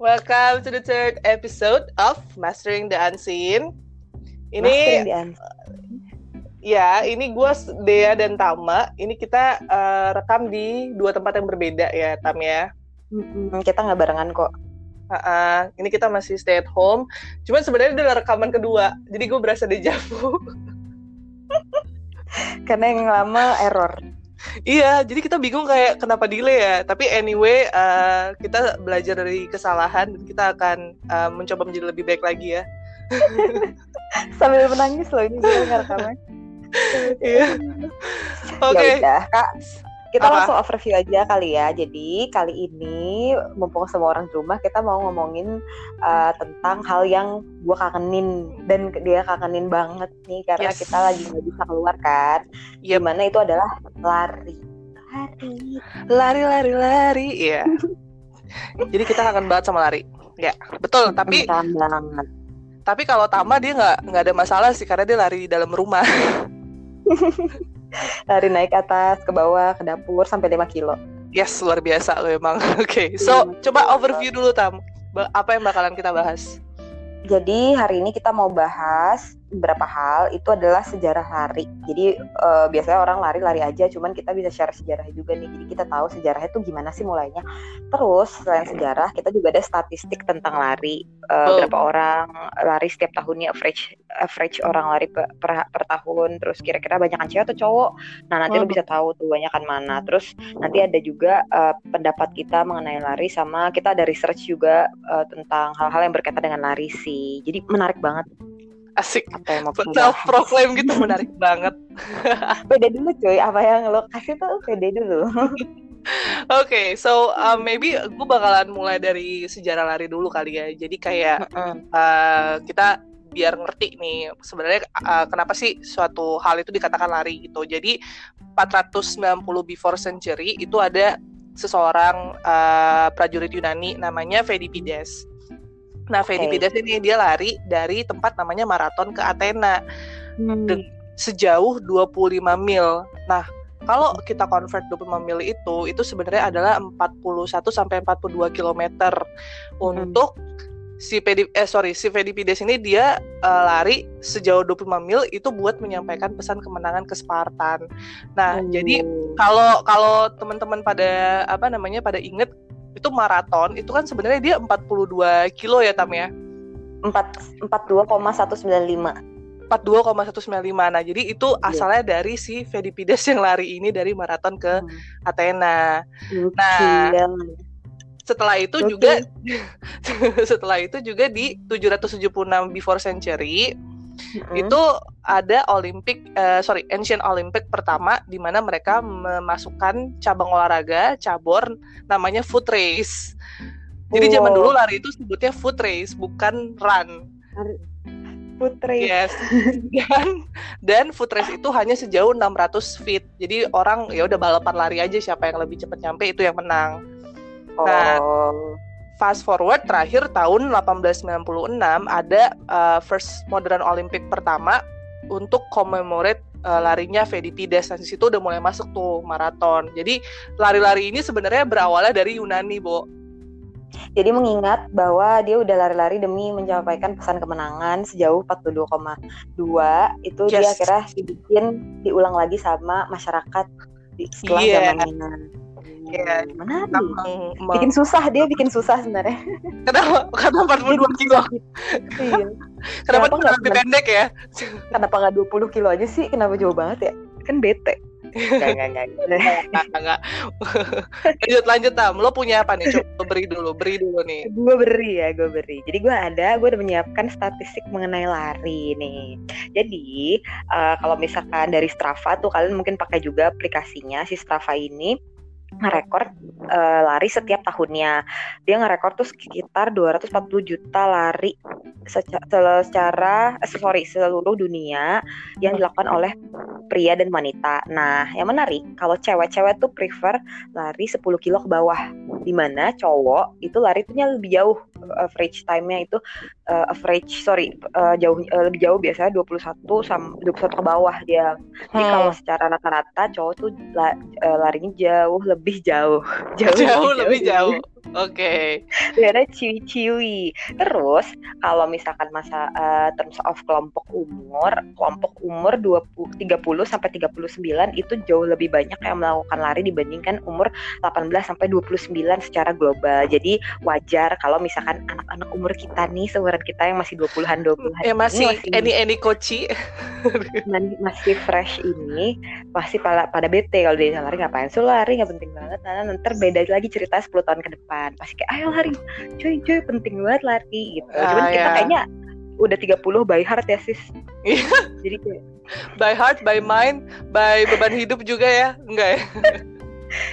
Welcome to the third episode of Mastering the Unseen. Ini Mastering the Unseen. ya, ini gue Dea dan Tama. Ini kita uh, rekam di dua tempat yang berbeda ya, Tam ya. Kita nggak barengan kok. Uh, uh, ini kita masih stay at home. Cuman sebenarnya adalah rekaman kedua, jadi gue berasa dejavu. Karena yang lama error. Iya, jadi kita bingung kayak kenapa delay ya. Tapi anyway, uh, kita belajar dari kesalahan dan kita akan uh, mencoba menjadi lebih baik lagi ya. Sambil menangis loh ini gue ngerekamnya. Iya. Oke. Okay. Ya Kak. Kita Apa? langsung overview aja kali ya. Jadi kali ini mumpung semua orang di rumah, kita mau ngomongin uh, tentang hal yang gue kangenin dan dia kangenin banget nih karena Yes. kita lagi nggak bisa keluar kan. Yep. Di mana itu adalah lari. Lari. Lari, lari, lari. Iya. jadi kita akan banget sama lari. Ya, betul. Tapi Keren banget. tapi kalau Tama dia nggak nggak ada masalah sih karena dia lari di dalam rumah. Lari naik atas, ke bawah, ke dapur sampai 5 kilo. Yes, luar biasa lo emang. Oke, so coba overview dulu Tam. Apa yang bakalan kita bahas? Jadi hari ini kita mau bahas beberapa hal. Itu adalah sejarah lari. Jadi eh, biasanya orang lari-lari aja, cuman kita bisa share sejarah juga nih. Jadi kita tahu sejarahnya tuh gimana sih mulainya. Terus selain sejarah, kita juga ada statistik tentang lari. Eh, Oh. Berapa orang lari setiap tahunnya average average orang lari per, per, per tahun. Terus kira-kira banyakan cewek atau cowok. Nah nanti lu Hmm. bisa tahu tuh banyakan mana. Terus nanti ada juga eh, pendapat kita mengenai lari sama kita ada research juga eh, tentang hal-hal yang berkaitan dengan lari sih. Jadi menarik banget Asik. apa yang mau kita Self proclaim gitu menarik banget. Pede dulu cuy, apa yang lo kasih tuh pede dulu. Oke, so uh, maybe gue bakalan mulai dari sejarah lari dulu kali ya. Jadi kayak uh, kita biar ngerti nih sebenarnya uh, kenapa sih suatu hal itu dikatakan lari gitu. Jadi 490 before century itu ada seseorang uh, prajurit Yunani namanya Pheidippides. Nah, Oke. Pheidippides ini dia lari dari tempat namanya maraton ke Athena Deng- sejauh 25 mil. Nah, kalau kita convert 25 mil itu itu sebenarnya adalah 41 sampai 42 km untuk si Pedi eh sorry si Pheidippides ini dia eh, lari sejauh 25 mil itu buat menyampaikan pesan kemenangan ke Spartan. Nah, Hmm. jadi kalau kalau teman-teman pada apa namanya pada inget itu maraton itu kan sebenarnya dia 42 kilo ya Tam ya. empat empat dua koma satu sembilan lima. 42,195. Nah, jadi itu asalnya dari si Pheidippides yang lari ini dari maraton ke Athena. Nah, Setelah itu Oke. juga setelah itu juga di 776 before century itu ada Olympic eh, sorry Ancient Olympic pertama di mana mereka memasukkan cabang olahraga cabur namanya foot race. Jadi zaman Wow. dulu lari itu sebutnya foot race bukan run. Putri. Yes. Dan dan foot race itu hanya sejauh 600 feet. Jadi orang ya udah balapan lari aja siapa yang lebih cepat nyampe itu yang menang. Nah, Oh. Fast forward terakhir tahun 1896 ada uh, first modern Olympic pertama untuk commemorate uh, larinya Pheidippides. Nah, di situ udah mulai masuk tuh maraton. Jadi lari-lari ini sebenarnya berawalnya dari Yunani, Bo. Jadi mengingat bahwa dia udah lari-lari demi menyampaikan pesan kemenangan sejauh 42,2 itu dia Yes. akhirnya dibikin diulang lagi sama masyarakat di setelah Iya. zamannya. Iya. Menarik. Meng- meng- Bikin susah dia bikin susah sebenarnya. kenapa? Kenapa 42 kilo? iya. Kenapa Kenapa nggak lebih pendek ya? Kenapa nggak 20 kilo aja sih? Kenapa jauh banget ya? Kan bete. Enggak, enggak, enggak. Enggak, lanjut lanjut Tam. Lo punya apa nih? Coba beri dulu, beri dulu nih. gue beri ya, gue beri. Jadi gue ada, gue udah menyiapkan statistik mengenai lari nih. Jadi eh, kalau misalkan dari Strava tuh kalian mungkin pakai juga aplikasinya si Strava ini ngerekord eh, lari setiap tahunnya. Dia ngerekord tuh sekitar 240 juta lari seca- sel- secara eh, sorry seluruh dunia yang dilakukan oleh pria dan wanita. Nah, yang menarik kalau cewek-cewek tuh prefer lari 10 kilo ke bawah, di mana cowok itu lari tuh lebih jauh average time-nya itu uh, average sorry uh, jauh uh, lebih jauh biasanya 21 sampai 21 ke bawah dia. Jadi hmm. kalau secara rata-rata cowok tuh la, uh, larinya jauh lebih jauh. Jauh, jauh lebih jauh. Oke. Okay. Daerah ciwi-ciwi. Terus kalau misalkan masa uh, terms of kelompok umur, kelompok umur 20 30 sampai 39 itu jauh lebih banyak yang melakukan lari dibandingkan umur 18 sampai 29 secara global. Jadi wajar kalau misalkan anak-anak umur kita nih, seumuran kita yang masih 20-an 20-an. Ya masih ini ini koci. masih fresh ini pasti pada pada bete kalau dia lari ngapain sih lari nggak penting banget nah nanti beda lagi cerita 10 tahun ke depan pasti kayak ayo lari cuy cuy penting banget lari gitu ah, cuman kita ya. kayaknya udah 30 by heart ya sis iya. jadi kayak by heart by mind by beban hidup juga ya enggak ya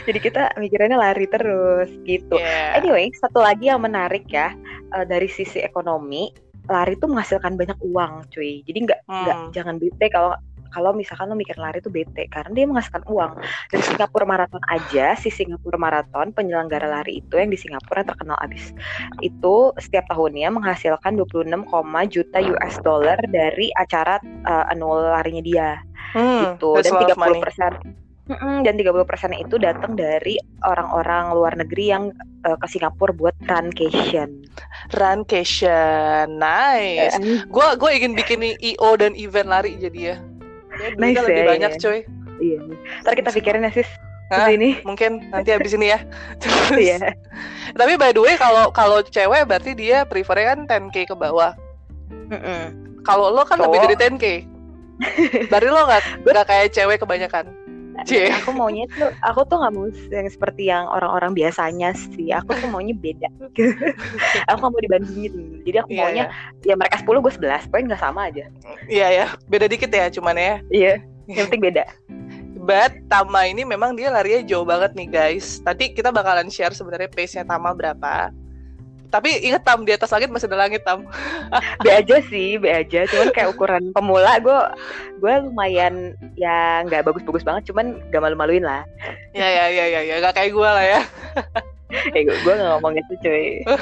jadi kita mikirannya lari terus gitu. Yeah. Anyway, satu lagi yang menarik ya uh, dari sisi ekonomi, lari tuh menghasilkan banyak uang, cuy. Jadi nggak nggak hmm. jangan bete kalau kalau misalkan lo mikir lari tuh bete karena dia menghasilkan uang. Dari Singapura Marathon aja, si Singapura Marathon penyelenggara lari itu yang di Singapura yang terkenal abis itu setiap tahunnya menghasilkan 26, juta US dollar dari acara uh, annual larinya dia. Hmm, gitu dan 30 persen dan 30 persen itu datang dari orang-orang luar negeri yang uh, ke Singapura buat runcation. Runcation, nice. Gue gue ingin bikin IO dan event lari jadi ya. Ya nice lebih ya, banyak coy. Iya. Ntar kita pikirin ya sis. Hah, ini mungkin nanti habis ini ya. Iya. Tapi by the way kalau kalau cewek berarti dia prefernya kan 10k ke bawah. Mm -mm. Kalau lo kan Cowok. lebih dari 10k. Berarti lo nggak nggak kayak cewek kebanyakan. Cie. aku maunya tuh aku tuh nggak mau yang seperti yang orang-orang biasanya sih aku tuh maunya beda aku gak mau dibandingin jadi aku yeah, maunya yeah. ya mereka 10 gue 11 poin nggak sama aja iya yeah, ya yeah. beda dikit ya cuman ya iya yeah. yang penting beda But Tama ini memang dia larinya jauh banget nih guys. Tadi kita bakalan share sebenarnya pace-nya Tama berapa. Tapi inget tam di atas langit masih ada langit tam. B aja sih, B aja. Cuman kayak ukuran pemula gue gue lumayan ya nggak bagus-bagus banget, cuman gak malu-maluin lah. Ya ya ya ya ya gak kayak gue lah ya. eh gue gak ngomong itu cuy. Oke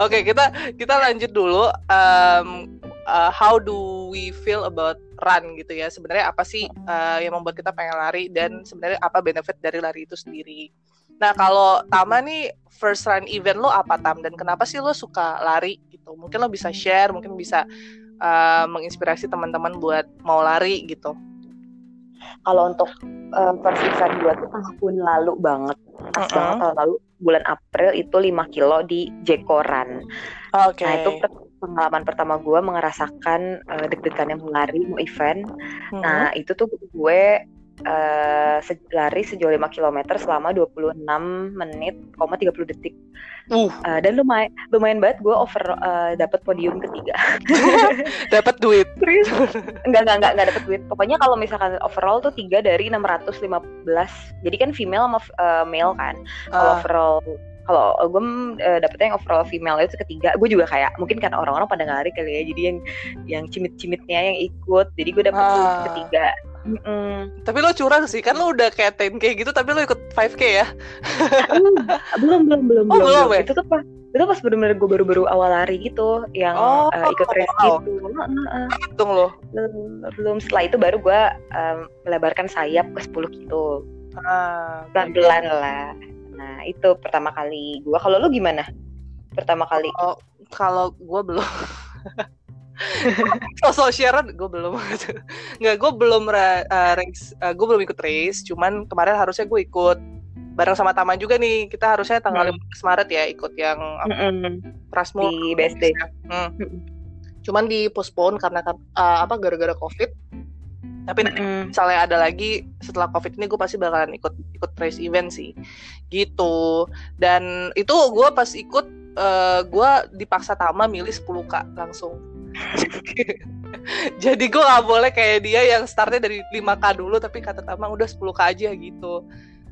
okay, kita kita lanjut dulu. Um, uh, how do we feel about run gitu ya? Sebenarnya apa sih uh, yang membuat kita pengen lari dan sebenarnya apa benefit dari lari itu sendiri? Nah kalau Tama nih first run event lo apa Tam dan kenapa sih lo suka lari gitu? Mungkin lo bisa share, mungkin bisa uh, menginspirasi teman-teman buat mau lari gitu. Kalau untuk uh, first event gue tuh tahun lalu banget, pas uh -uh. banget tahun lalu bulan April itu 5 kilo di Jekoran. Oke. Okay. Nah itu pengalaman pertama gue merasakan uh, deg-degannya mau lari, mau event. Hmm. Nah itu tuh gue uh, se lari sejauh 5 km selama 26 menit, 30 detik. Uh. Uh, dan lumayan lumayan banget gue over uh, dapat podium ketiga. dapat duit. enggak enggak enggak enggak dapat duit. Pokoknya kalau misalkan overall tuh tiga dari 615. Jadi kan female sama uh, male kan. Kalau uh. overall kalau gue uh, dapetnya yang overall female itu ketiga gue juga kayak mungkin kan orang-orang pada lari kali ya jadi yang yang cimit-cimitnya yang ikut jadi gue dapet uh. ketiga Mm. Tapi lo curang sih, kan lo udah kayak 10k gitu, tapi lo ikut 5k ya? belum, belum, belum, oh, belum. belum. Ya? Itu tuh pas, itu pas bener-bener gue baru-baru awal lari gitu, yang oh, uh, ikut race wow. gitu. Hitung lo? Belum, belum. Setelah itu baru gue um, melebarkan sayap ke 10 gitu. Ah, Pelan-pelan lah. Nah itu pertama kali gue. Kalau lo gimana? Pertama kali? Oh, kalau gue belum. sosok Sharon gue belum nggak gue belum uh, race uh, gue belum ikut race. Cuman kemarin harusnya gue ikut bareng sama Tama juga nih. Kita harusnya tanggal hmm. 15 Maret ya ikut yang mm Prasmo di BSD hmm. cuman di postpone karena uh, apa gara-gara covid. Tapi nanti mm. misalnya ada lagi setelah covid ini gue pasti bakalan ikut ikut race event sih. Gitu. Dan itu gue pas ikut uh, gue dipaksa Tama milih 10k langsung jadi gue gak boleh kayak dia yang startnya dari 5k dulu tapi kata Tamang udah 10k aja gitu.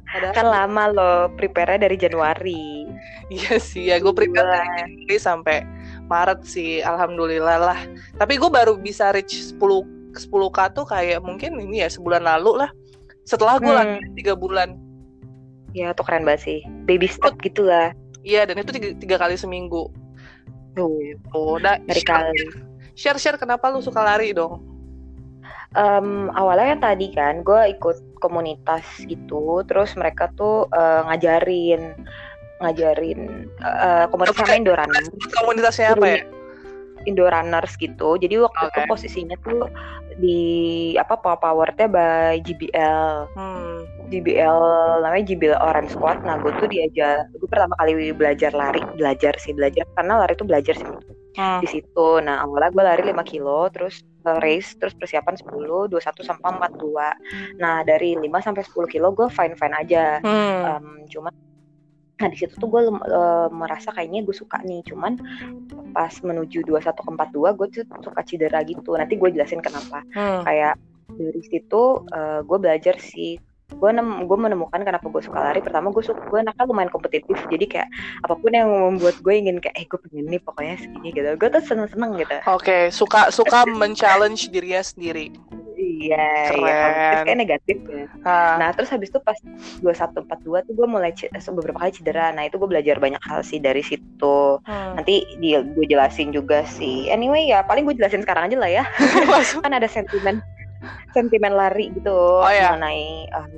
Padahal kan lama loh prepare dari Januari. Iya sih ya gue prepare dari Januari sampai Maret sih alhamdulillah lah. Tapi gue baru bisa reach 10 10k tuh kayak mungkin ini ya sebulan lalu lah. Setelah gue hmm. lagi tiga bulan. Ya tuh keren banget sih. Baby step gitu lah. Iya dan itu tiga, tiga kali seminggu. Tuh, nah, dari kali. Share share kenapa lu suka lari dong? Um, awalnya tadi kan gue ikut komunitas gitu, terus mereka tuh uh, ngajarin ngajarin uh, komunitas okay. Indo Runners. Komunitasnya apa ya? Indo Runners gitu. Jadi waktu okay. itu posisinya tuh di apa Power Powernya by JBL. Hmm. JBL namanya JBL Orange Squad. Nah, gue tuh diajar gue pertama kali belajar lari, belajar sih belajar karena lari tuh belajar sih hmm. di situ. Nah, awalnya gue lari 5 kilo, terus uh, race, terus persiapan 10, 21 sampai 42. Nah, dari 5 sampai 10 kilo gue fine-fine aja. Hmm. Um, cuma Nah di situ tuh gue uh, merasa kayaknya gue suka nih, cuman pas menuju 21 ke 42 gue tuh suka cedera gitu. Nanti gue jelasin kenapa. Hmm. Kayak dari situ uh, gue belajar sih gue nem gue menemukan kenapa gue suka lari pertama gue suka gue nakal lumayan kompetitif jadi kayak apa pun yang membuat gue ingin kayak eh gue pengen nih pokoknya segini gitu gue tuh seneng seneng gitu oke okay, suka suka men-challenge dirinya sendiri Iya, iya kayak negatif ya. Ha. Nah, terus habis itu pas 2142 tuh gue mulai beberapa kali cedera. Nah, itu gue belajar banyak hal sih dari situ. Hmm. Nanti dia gue jelasin juga sih. Anyway ya, paling gue jelasin sekarang aja lah ya. kan ada sentimen sentimen lari gitu oh, iya. mengenai uh,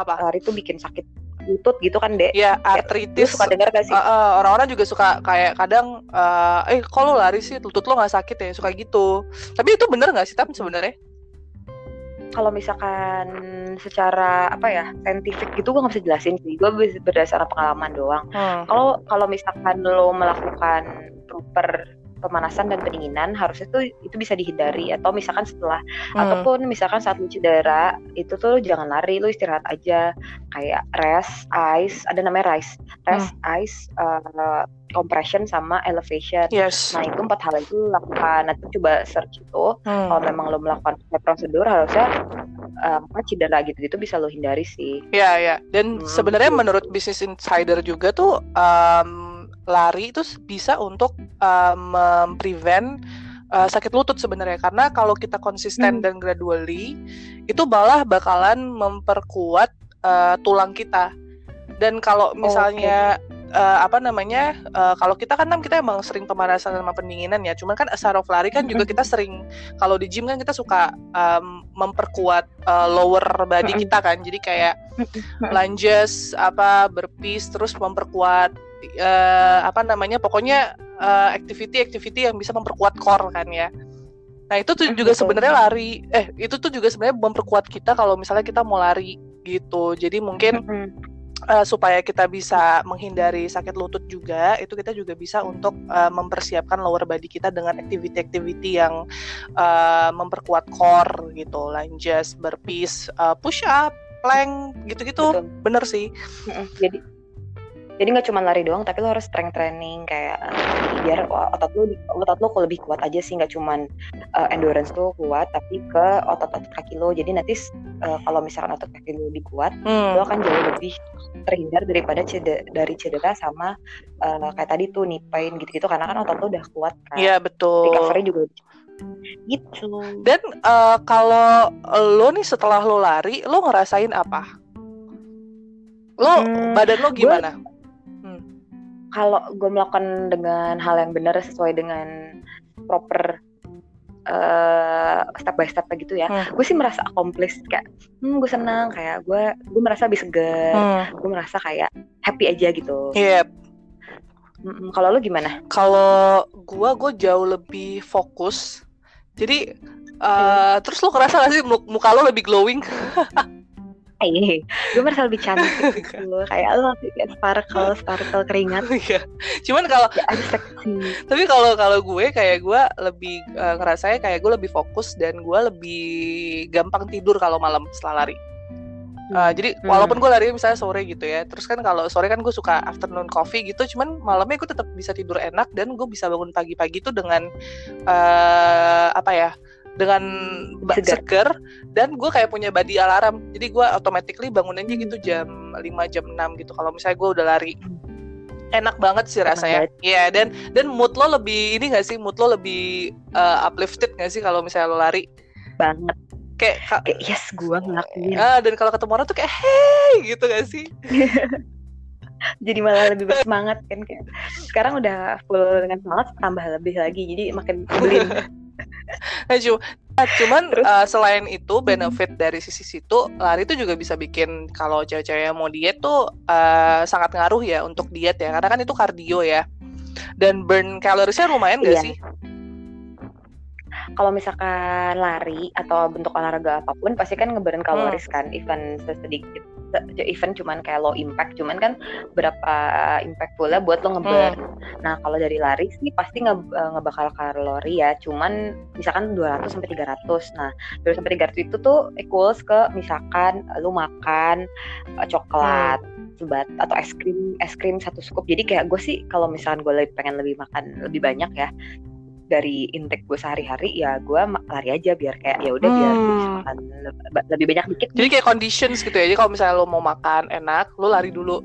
apa? Lari tuh bikin sakit lutut gitu kan dek ya artritis suka dengar gak sih uh, uh, orang-orang juga suka kayak kadang uh, eh kalau lari sih lutut lo nggak sakit ya suka gitu tapi itu bener nggak sih tapi sebenarnya kalau misalkan secara apa ya saintifik gitu gue nggak bisa jelasin sih gue berdasarkan pengalaman doang hmm. kalau hmm. kalau misalkan lo melakukan proper pemanasan dan pendinginan harusnya tuh itu bisa dihindari atau misalkan setelah hmm. ataupun misalkan saat lu cedera itu tuh jangan lari lu istirahat aja kayak rest ice ada namanya rest rest hmm. ice uh, compression sama elevation yes. nah itu empat hal itu lakukan nanti coba search itu hmm. kalau memang lo melakukan prosedur harusnya uh, cedera gitu-gitu bisa lo hindari sih ya ya dan hmm. sebenarnya menurut Business Insider juga tuh um, lari itu bisa untuk uh, memprevent uh, sakit lutut sebenarnya. Karena kalau kita konsisten hmm. dan gradually itu malah bakalan memperkuat uh, tulang kita. Dan kalau misalnya okay. uh, apa namanya uh, kalau kita kan kita emang sering pemanasan sama pendinginan ya. Cuman kan asal of lari kan juga kita sering kalau di gym kan kita suka um, memperkuat uh, lower body kita kan. Jadi kayak lunges apa berpis terus memperkuat uh, apa namanya pokoknya uh, activity-activity yang bisa memperkuat core kan ya. Nah itu tuh juga sebenarnya lari, eh itu tuh juga sebenarnya memperkuat kita kalau misalnya kita mau lari gitu. Jadi mungkin uh, supaya kita bisa menghindari sakit lutut juga, itu kita juga bisa untuk uh, mempersiapkan lower body kita dengan activity-activity yang uh, memperkuat core gitu, lunges, burpees, uh, push up, plank gitu-gitu. Bener sih. Jadi jadi nggak cuma lari doang tapi lo harus strength training kayak uh, biar otot lo otot lo lebih kuat aja sih nggak cuma uh, endurance lo kuat tapi ke otot-otot kaki lo. Jadi nanti uh, kalau misalkan otot kaki lo lebih kuat hmm. lo akan jauh lebih terhindar daripada cedera, dari cedera sama uh, kayak tadi tuh nih pain gitu-gitu karena kan otot lo udah kuat kan. Iya betul. Recovery juga gitu. Dan uh, kalau lo nih setelah lo lari lo ngerasain apa? Lo hmm, badan lo gimana? gue, kalau gue melakukan dengan hal yang benar sesuai dengan proper uh, step by step gitu ya hmm. gue sih merasa accomplished kayak hmm, gue senang kayak gue gue merasa lebih segar hmm. gue merasa kayak happy aja gitu yep. Mm kalau lo gimana kalau gue gue jauh lebih fokus jadi uh, hmm. terus lo ngerasa gak sih muka lo lebih glowing Iya, gue merasa lebih cantik gitu. Kayak lo kayak sparkle sparkle keringat. Iya. Cuman kalau ya, tapi kalau kalau gue kayak gue lebih uh, ngerasanya kayak gue lebih fokus dan gue lebih gampang tidur kalau malam setelah lari. Uh, jadi hmm. walaupun gue lari misalnya sore gitu ya, terus kan kalau sore kan gue suka afternoon coffee gitu, cuman malamnya gue tetap bisa tidur enak dan gue bisa bangun pagi-pagi tuh dengan uh, apa ya dengan seger. dan gue kayak punya body alarm. Jadi gue automatically bangunannya gitu jam 5 jam 6 gitu. Kalau misalnya gue udah lari enak banget sih rasanya. Iya yeah, dan dan mood lo lebih ini gak sih? Mood lo lebih uh, uplifted gak sih kalau misalnya lo lari? Banget. Kayak, kayak yes gue ngelakuin. Uh, dan kalau ketemu orang tuh kayak hey! gitu gak sih? Jadi malah lebih bersemangat kan kayak. Sekarang udah full dengan semangat tambah lebih lagi. Jadi makin belin nah, cuman Terus, uh, selain itu benefit dari sisi situ lari itu juga bisa bikin kalau cewek-cewek mau diet tuh uh, sangat ngaruh ya untuk diet ya karena kan itu kardio ya dan burn kalorisnya lumayan gak iya. sih? kalau misalkan lari atau bentuk olahraga apa pun pasti kan ngeburn kaloris hmm. kan even sedikit event cuman kayak low impact cuman kan berapa impact pula buat lo ngeburn hmm. nah kalau dari lari sih pasti nge eh, ngebakal kalori ya cuman misalkan 200 sampai 300 nah 200 sampai 300 itu tuh equals ke misalkan lo makan uh, coklat hmm. sebat atau es krim es krim satu scoop jadi kayak gue sih kalau misalkan gue pengen lebih makan lebih banyak ya dari intake gue sehari-hari ya gue lari aja biar kayak ya udah hmm. biar makan lebih banyak dikit. Jadi kayak conditions gitu ya jadi kalau misalnya lo mau makan enak lo lari dulu.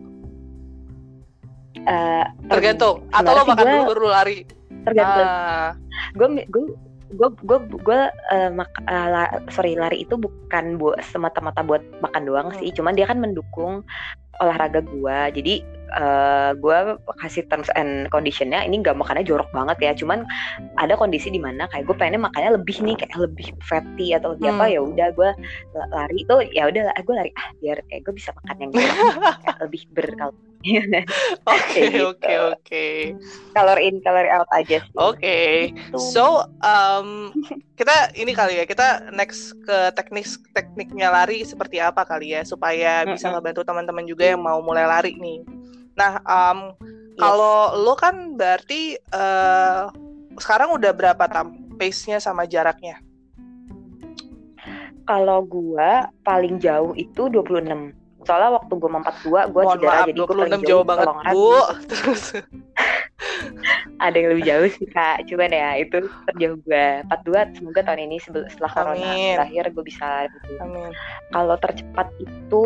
Uh, tergantung. atau lo makan gua, dulu baru lari. tergantung. Uh. gue gue gue gue gue uh, mak uh, sorry lari itu bukan buat semata-mata buat makan doang hmm. sih cuman dia kan mendukung olahraga gue jadi uh, gue kasih terms and conditionnya ini nggak makannya jorok banget ya cuman ada kondisi di mana kayak gue pengennya makannya lebih nih kayak lebih fatty atau lebih hmm. apa ya udah gue lari itu ya udah gue lari ah biar kayak gue bisa makan yang lebih berkal Oke oke oke. Color in color out aja. Oke. Okay. Gitu. So um, kita ini kali ya kita next ke teknik tekniknya lari seperti apa kali ya supaya bisa ngebantu teman-teman juga yang mau mulai lari nih. Nah um, yes. kalau lo kan berarti uh, sekarang udah berapa tam pace-nya sama jaraknya? Kalau gua paling jauh itu 26 soalnya waktu gue empat dua gue cedera maaf, jadi gue paling jauh banget bu. Terus ada yang lebih jauh sih kak. Cuman ya itu terjauh gue empat dua semoga tahun ini setelah corona terakhir gue bisa kalau tercepat itu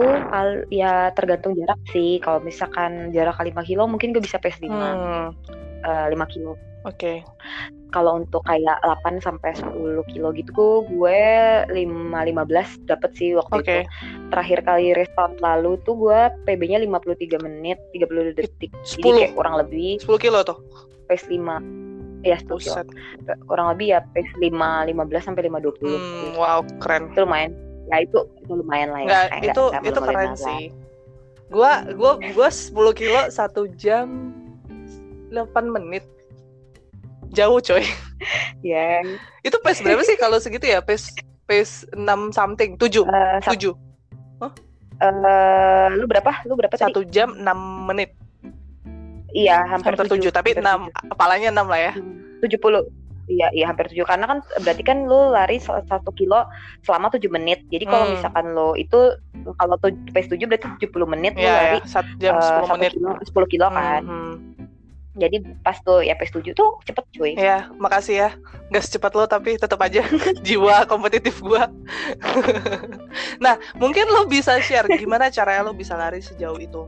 ya tergantung jarak sih. Kalau misalkan jarak 5 kilo mungkin gue bisa pace 5 hmm. uh, 5 kilo Oke. Okay. Kalau untuk kayak 8 sampai 10 kilo gitu gue 5 15 dapat sih waktu okay. itu. Terakhir kali restart lalu tuh gue PB-nya 53 menit 30 detik. 10. Jadi kayak kurang lebih 10 kilo tuh. Pace 5 Ya 10 Buset. kilo. Kurang lebih ya pace 5 15 sampai 5 20. Hmm, wow, keren. Itu lumayan. Ya itu itu lumayan lah ya. Nggak, itu enggak, itu keren sih. Gua gua gua 10 kilo 1 jam 8 menit jauh coy ya yeah. itu pace berapa sih kalau segitu ya pace pace enam something tujuh uh, tujuh huh? uh, lu berapa lu berapa satu tadi? jam enam menit iya hampir, hampir tujuh tapi enam kepalanya enam lah ya hmm, tujuh puluh Iya, iya hampir tujuh karena kan berarti kan lu lari satu kilo selama tujuh menit. Jadi kalau hmm. misalkan lo itu kalau pace tujuh berarti tujuh puluh menit ya, lu iya, lari satu jam eh, sepuluh uh, menit. Sepuluh kilo, kilo kan. Hmm. Jadi pas tuh ya PS7 tuh cepet cuy. Ya makasih ya. Gak secepat lo tapi tetap aja jiwa kompetitif gua. Nah mungkin lo bisa share gimana caranya lo bisa lari sejauh itu?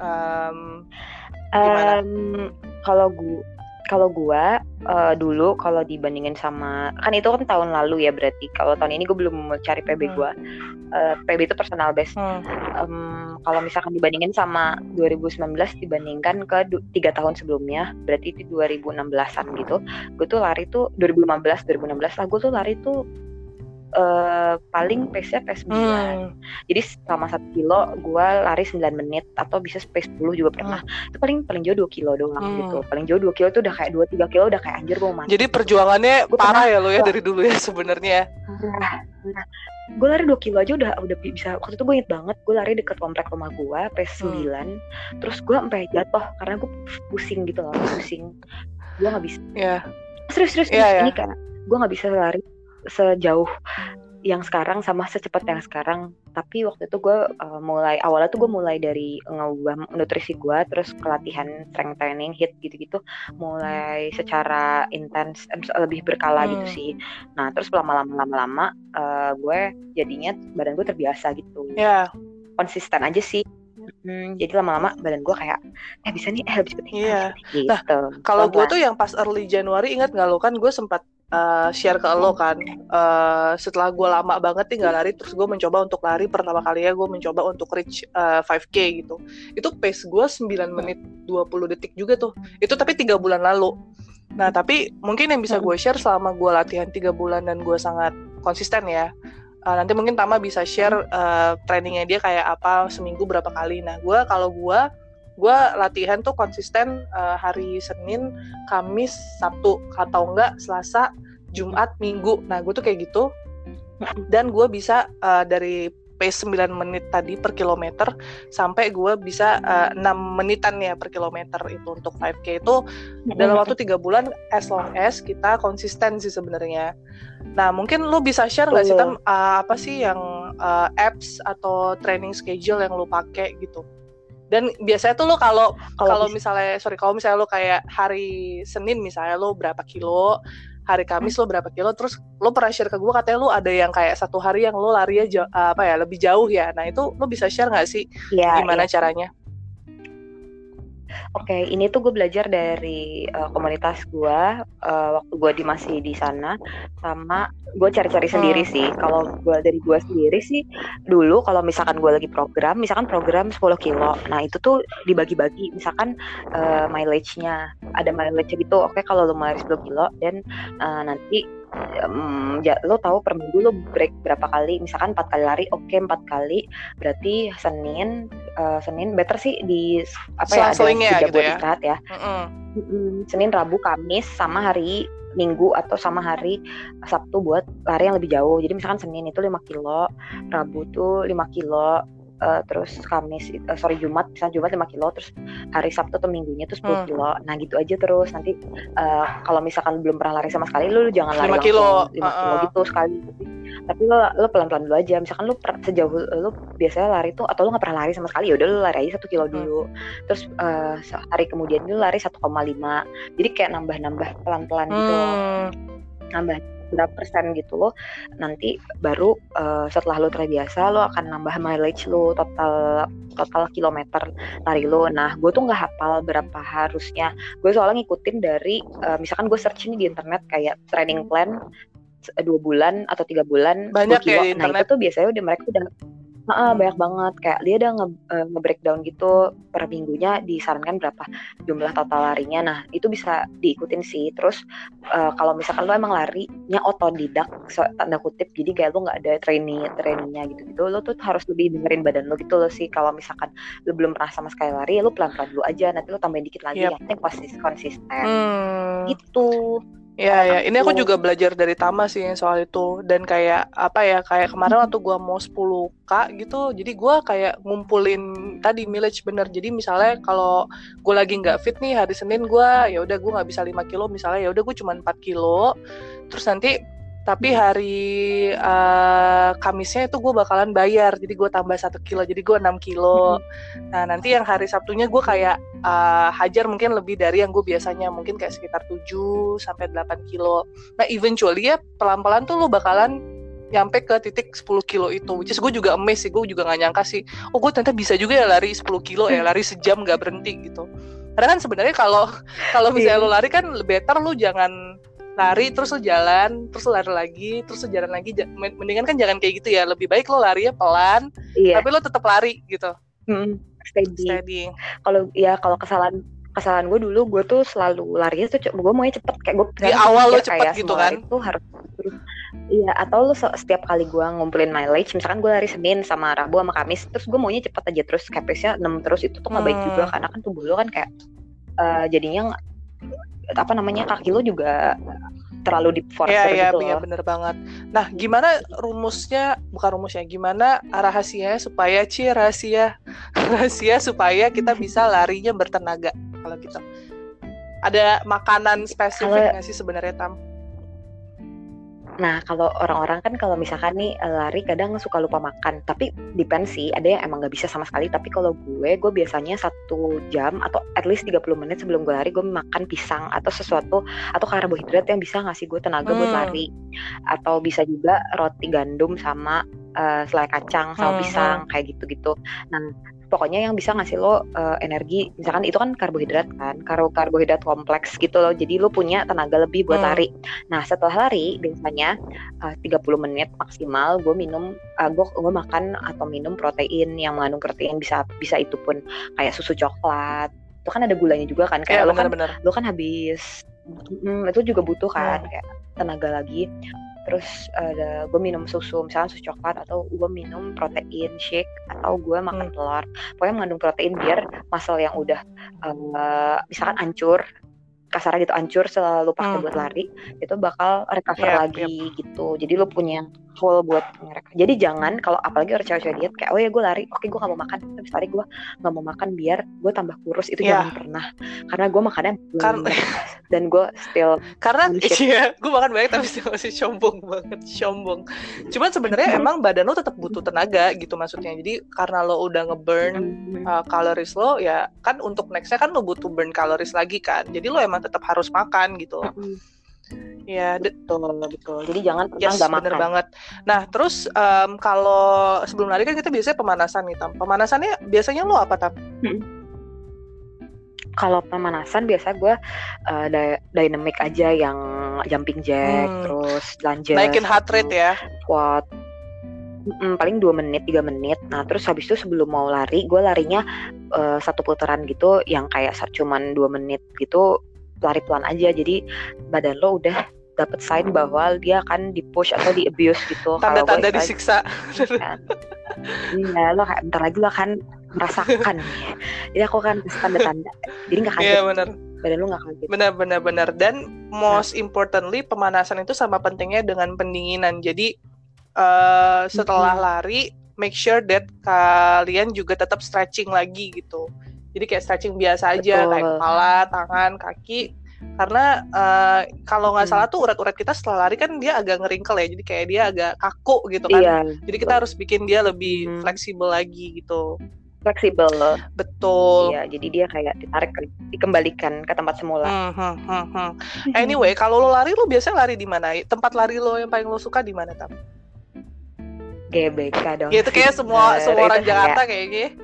Um, gimana? Um, kalau gua kalau gua uh, dulu kalau dibandingin sama kan itu kan tahun lalu ya berarti kalau tahun ini gue belum cari PB hmm. gua uh, PB itu personal best hmm. um, kalau misalkan dibandingin sama 2019 dibandingkan ke tiga tahun sebelumnya berarti itu 2016an gitu gue tuh lari tuh 2015 2016 lah gue tuh lari tuh uh, paling pace-nya pace 9 hmm. jadi selama satu kilo gue lari 9 menit atau bisa pace 10 juga pernah hmm. itu paling paling jauh 2 kilo doang hmm. gitu paling jauh 2 kilo itu udah kayak 2-3 kilo udah kayak anjir gue mati jadi perjuangannya gua parah ya lo ya dari dulu ya sebenarnya nah, nah, gue lari 2 kilo aja udah udah bisa waktu itu gue inget banget gue lari deket komplek rumah gue pace hmm. 9 terus gue sampai jatuh karena gue pusing gitu loh pusing gue gak bisa yeah. serius serius, yeah, yeah. ini kan gue gak bisa lari sejauh yang sekarang sama secepat yang sekarang. Tapi waktu itu gue uh, mulai awalnya tuh gue mulai dari ngubah nutrisi gue terus kelatihan strength training hit gitu-gitu mulai secara intens eh, lebih berkala gitu hmm. gitu sih nah terus lama-lama lama-lama uh, gue jadinya badan gue terbiasa gitu. Yeah. konsisten aja sih. Hmm, jadi lama-lama badan gue kayak eh bisa nih eh lebih cepet Iya. Gitu. Nah, kalau gue tuh yang pas early Januari ingat nggak lo? Kan gue sempat uh, share ke lo kan. Uh, setelah gue lama banget nih nggak lari terus gue mencoba untuk lari pertama kali ya gue mencoba untuk reach uh, 5k gitu. Itu pace gue 9 menit 20 detik juga tuh. Itu tapi tiga bulan lalu. Nah tapi mungkin yang bisa gue share selama gue latihan tiga bulan dan gue sangat konsisten ya uh, nanti mungkin Tama bisa share uh, trainingnya dia kayak apa seminggu berapa kali. Nah gue kalau gue gue latihan tuh konsisten uh, hari Senin, Kamis, Sabtu atau enggak Selasa, Jumat, Minggu. Nah gue tuh kayak gitu dan gue bisa uh, dari pace 9 menit tadi per kilometer sampai gue bisa uh, 6 menitan ya per kilometer itu untuk 5K itu dalam waktu tiga bulan as long as kita konsisten sih sebenarnya. Nah mungkin lu bisa share nggak sih tam uh, apa sih yang uh, apps atau training schedule yang lu pakai gitu? dan biasanya tuh lo kalau kalau misalnya sorry kalau misalnya lo kayak hari Senin misalnya lo berapa kilo hari Kamis lo berapa kilo terus lo pernah share ke gue katanya lo ada yang kayak satu hari yang lo lari aja apa ya lebih jauh ya. Nah itu lo bisa share nggak sih? Ya, gimana ya. caranya Oke, okay, ini tuh gue belajar dari uh, komunitas gue uh, waktu gue di masih di sana, sama gue cari-cari sendiri hmm. sih. Kalau gue dari gue sendiri sih, dulu kalau misalkan gue lagi program, misalkan program 10 kilo, nah itu tuh dibagi-bagi, misalkan uh, mileage-nya, ada mileage gitu. Oke, okay, kalau lo mileage 10 kilo, dan uh, nanti um, ya, lo tahu per minggu lo break berapa kali? Misalkan empat kali lari oke okay, empat kali. Berarti senin uh, senin better sih di apa ya ada tiga gitu buat ya? istirahat ya. Mm -hmm. senin rabu kamis sama hari minggu atau sama hari sabtu buat lari yang lebih jauh. Jadi misalkan senin itu 5 kilo rabu tuh 5 kilo uh, terus Kamis uh, sorry Jumat misalnya Jumat 5 kilo terus hari Sabtu atau Minggunya tuh 10 hmm. kilo nah gitu aja terus nanti uh, kalau misalkan belum pernah lari sama sekali lu, lu jangan lari 5 kilo. langsung 5 uh -uh. kilo gitu sekali tapi lo lo pelan pelan dulu aja misalkan lo sejauh lo biasanya lari tuh atau lo nggak pernah lari sama sekali ya udah lo lari aja satu kilo hmm. dulu hmm. terus uh, hari kemudian lo lari 1,5 jadi kayak nambah nambah pelan pelan gitu hmm. nambah berapa persen gitu loh. Nanti baru uh, setelah lo terbiasa lo akan nambah mileage lo total total kilometer lari lo nah gue tuh nggak hafal berapa harusnya. Gue soalnya ngikutin dari uh, misalkan gue search ini di internet kayak training plan dua bulan atau tiga bulan banyak ya internet. nah itu tuh biasanya udah mereka udah Nah, banyak banget kayak dia udah nge, uh, nge-breakdown gitu per minggunya disarankan berapa jumlah total larinya. Nah, itu bisa diikutin sih. Terus uh, kalau misalkan lo emang larinya otodidak so, tanda kutip jadi kayak lo nggak ada training trainingnya gitu gitu lo tuh harus lebih dengerin badan lo gitu lo sih kalau misalkan lo belum pernah sama sekali lari ya lo pelan-pelan dulu aja nanti lo tambahin dikit lagi yep. yang penting konsisten konsisten hmm. gitu Ya, ya. Ini aku juga belajar dari Tama sih soal itu dan kayak apa ya kayak kemarin waktu gue mau 10k gitu, jadi gue kayak ngumpulin tadi mileage bener. Jadi misalnya kalau gue lagi nggak fit nih hari Senin gue ya udah gue nggak bisa 5 kilo misalnya ya udah gue cuma 4 kilo. Terus nanti tapi hari uh, Kamisnya itu gue bakalan bayar jadi gue tambah satu kilo jadi gue 6 kilo. Nah nanti yang hari Sabtunya gue kayak uh, hajar mungkin lebih dari yang gue biasanya mungkin kayak sekitar 7 sampai 8 kilo. Nah eventually ya pelan-pelan tuh lo bakalan nyampe ke titik 10 kilo itu which is gue juga amazed sih gue juga gak nyangka sih oh gue ternyata bisa juga ya lari 10 kilo ya lari sejam gak berhenti gitu. Karena kan sebenarnya kalau kalau misalnya iya. lo lari kan better lo jangan lari terus lo jalan terus lo lari lagi terus lo jalan lagi mendingan kan jangan kayak gitu ya lebih baik lo lari ya pelan iya. tapi lo tetap lari gitu hmm, steady, steady. kalau ya kalau kesalahan kesalahan gue dulu gue tuh selalu lari tuh gue maunya cepet kayak gue di awal lo cepet gitu kan itu harus Iya, atau lu setiap kali gue ngumpulin mileage, misalkan gue lari Senin sama Rabu sama Kamis, terus gue maunya cepet aja terus capacenya 6 terus itu tuh nggak baik juga hmm. karena kan tubuh lo kan kayak uh, jadinya apa namanya kaki lo juga terlalu di force ya, ya, gitu ya, bener banget. Nah, gimana rumusnya, bukan rumusnya, gimana rahasianya supaya ci rahasia rahasia supaya kita bisa larinya bertenaga kalau gitu. Ada makanan spesifik nggak sih sebenarnya Tam? Nah, kalau orang-orang kan kalau misalkan nih eh, lari kadang suka lupa makan, tapi depend sih, ada yang emang nggak bisa sama sekali. Tapi kalau gue, gue biasanya satu jam atau at least 30 menit sebelum gue lari, gue makan pisang atau sesuatu atau karbohidrat yang bisa ngasih gue tenaga hmm. buat lari. Atau bisa juga roti gandum sama uh, selai kacang sama hmm. pisang hmm. kayak gitu-gitu. Nah, pokoknya yang bisa ngasih lo uh, energi. Misalkan itu kan karbohidrat kan kar karbohidrat kompleks gitu loh. Jadi lo punya tenaga lebih buat hmm. lari. Nah setelah lari biasanya uh, 30 menit maksimal gue minum uh, gue gue makan atau minum protein yang mengandung protein bisa bisa itu pun kayak susu coklat. Itu kan ada gulanya juga kan. Kayak ya, lo kan lo kan habis mm, itu juga butuh kan. Hmm. kayak tenaga lagi terus ada gue minum susu misalnya susu coklat atau gue minum protein shake atau gue makan hmm. telur pokoknya mengandung protein biar muscle yang udah uh, misalkan hancur kasarnya gitu hancur selalu pakai hmm. buat lari itu bakal recover yep, lagi yep. gitu jadi lu punya full buat mereka jadi jangan kalau apalagi orang cewek-cewek diet kayak oh ya gue lari. Oke gue gak mau makan. Habis lari gue gak mau makan biar gue tambah kurus. Itu yeah. jangan pernah. Karena gue makannya karena dan gue still karena iya gue makan banyak tapi still masih sombong banget sombong. Cuman sebenarnya emang badan lo tetap butuh tenaga gitu maksudnya. Jadi karena lo udah ngeburn uh, calories lo ya kan untuk nextnya kan lo butuh burn calories lagi kan. Jadi lo emang tetap harus makan gitu Ya betul betul. Jadi jangan pernah yes, makan. Bener banget. Nah terus um, kalau sebelum lari kan kita biasanya pemanasan nih tam. Pemanasannya biasanya lo apa tam? Hmm. Kalau pemanasan biasa gue uh, dynamic aja yang jumping jack, hmm. terus lunges. Naikin heart rate ya. Squat. Mm, paling dua menit tiga menit nah terus habis itu sebelum mau lari gue larinya uh, satu putaran gitu yang kayak cuman dua menit gitu lari pelan aja. Jadi badan lo udah dapat sign bahwa dia akan di push atau di abuse gitu tanda-tanda disiksa. kan. iya lo kayak bentar lagi lo akan merasakan jadi aku kan tanda-tanda. Jadi nggak kaget. iya benar. Badan lo nggak kaget. Benar benar benar. Dan most nah. importantly pemanasan itu sama pentingnya dengan pendinginan. Jadi uh, setelah hmm. lari make sure that kalian juga tetap stretching lagi gitu jadi kayak stretching biasa aja Betul. kayak kepala tangan kaki karena uh, kalau nggak hmm. salah tuh urat-urat kita setelah lari kan dia agak ngeringkel ya jadi kayak dia agak kaku gitu kan iya, jadi kita harus bikin dia lebih hmm. fleksibel lagi gitu fleksibel loh. Betul. Iya, jadi dia kayak ditarik dikembalikan ke tempat semula. Hmm, hmm, hmm, hmm. Anyway, kalau lo lari lo biasa lari di mana? Tempat lari lo yang paling lo suka di mana, Tam? GBK dong. Ya, itu kayak semua semua orang Jakarta kayaknya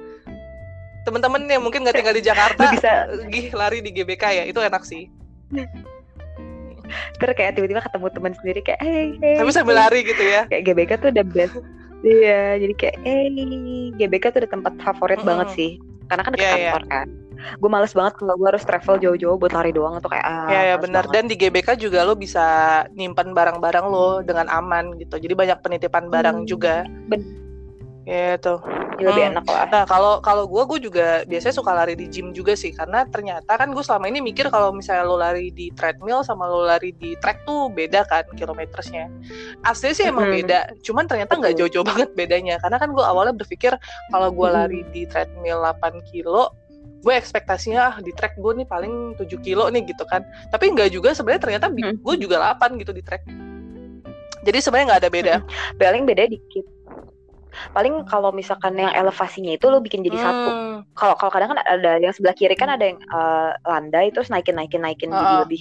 teman-teman yang mungkin nggak tinggal di Jakarta bisa gih lari di GBK ya itu enak sih. Terus kayak tiba-tiba ketemu teman sendiri kayak hey, hey tapi sambil hey. lari gitu ya. Kayak GBK tuh udah best. Iya jadi kayak eh hey, GBK tuh udah tempat favorit mm -hmm. banget sih. Karena kan dekat yeah, kantor yeah. kan. Gue males banget kalau gue harus travel jauh-jauh buat lari doang atau kayak ah, ya ya benar. dan di GBK juga lo bisa nyimpan barang-barang lo dengan aman gitu. Jadi banyak penitipan barang hmm, juga. ben Gitu. Ya, lebih hmm. enak lah. Nah kalau kalau gue gue juga biasanya suka lari di gym juga sih karena ternyata kan gue selama ini mikir kalau misalnya lo lari di treadmill sama lo lari di track tuh beda kan kilometersnya. Aslinya sih emang hmm. beda, cuman ternyata nggak jauh-jauh banget bedanya karena kan gue awalnya berpikir kalau gue hmm. lari di treadmill 8 kilo gue ekspektasinya ah di track gue nih paling 7 kilo nih gitu kan tapi nggak juga sebenarnya ternyata hmm. gue juga 8 gitu di track jadi sebenarnya nggak ada beda hmm. paling beda dikit paling kalau misalkan yang elevasinya itu lo bikin jadi hmm. satu kalau kalau kadang kan ada yang sebelah kiri kan ada yang uh, landai terus naikin naikin naikin uh -uh. jadi lebih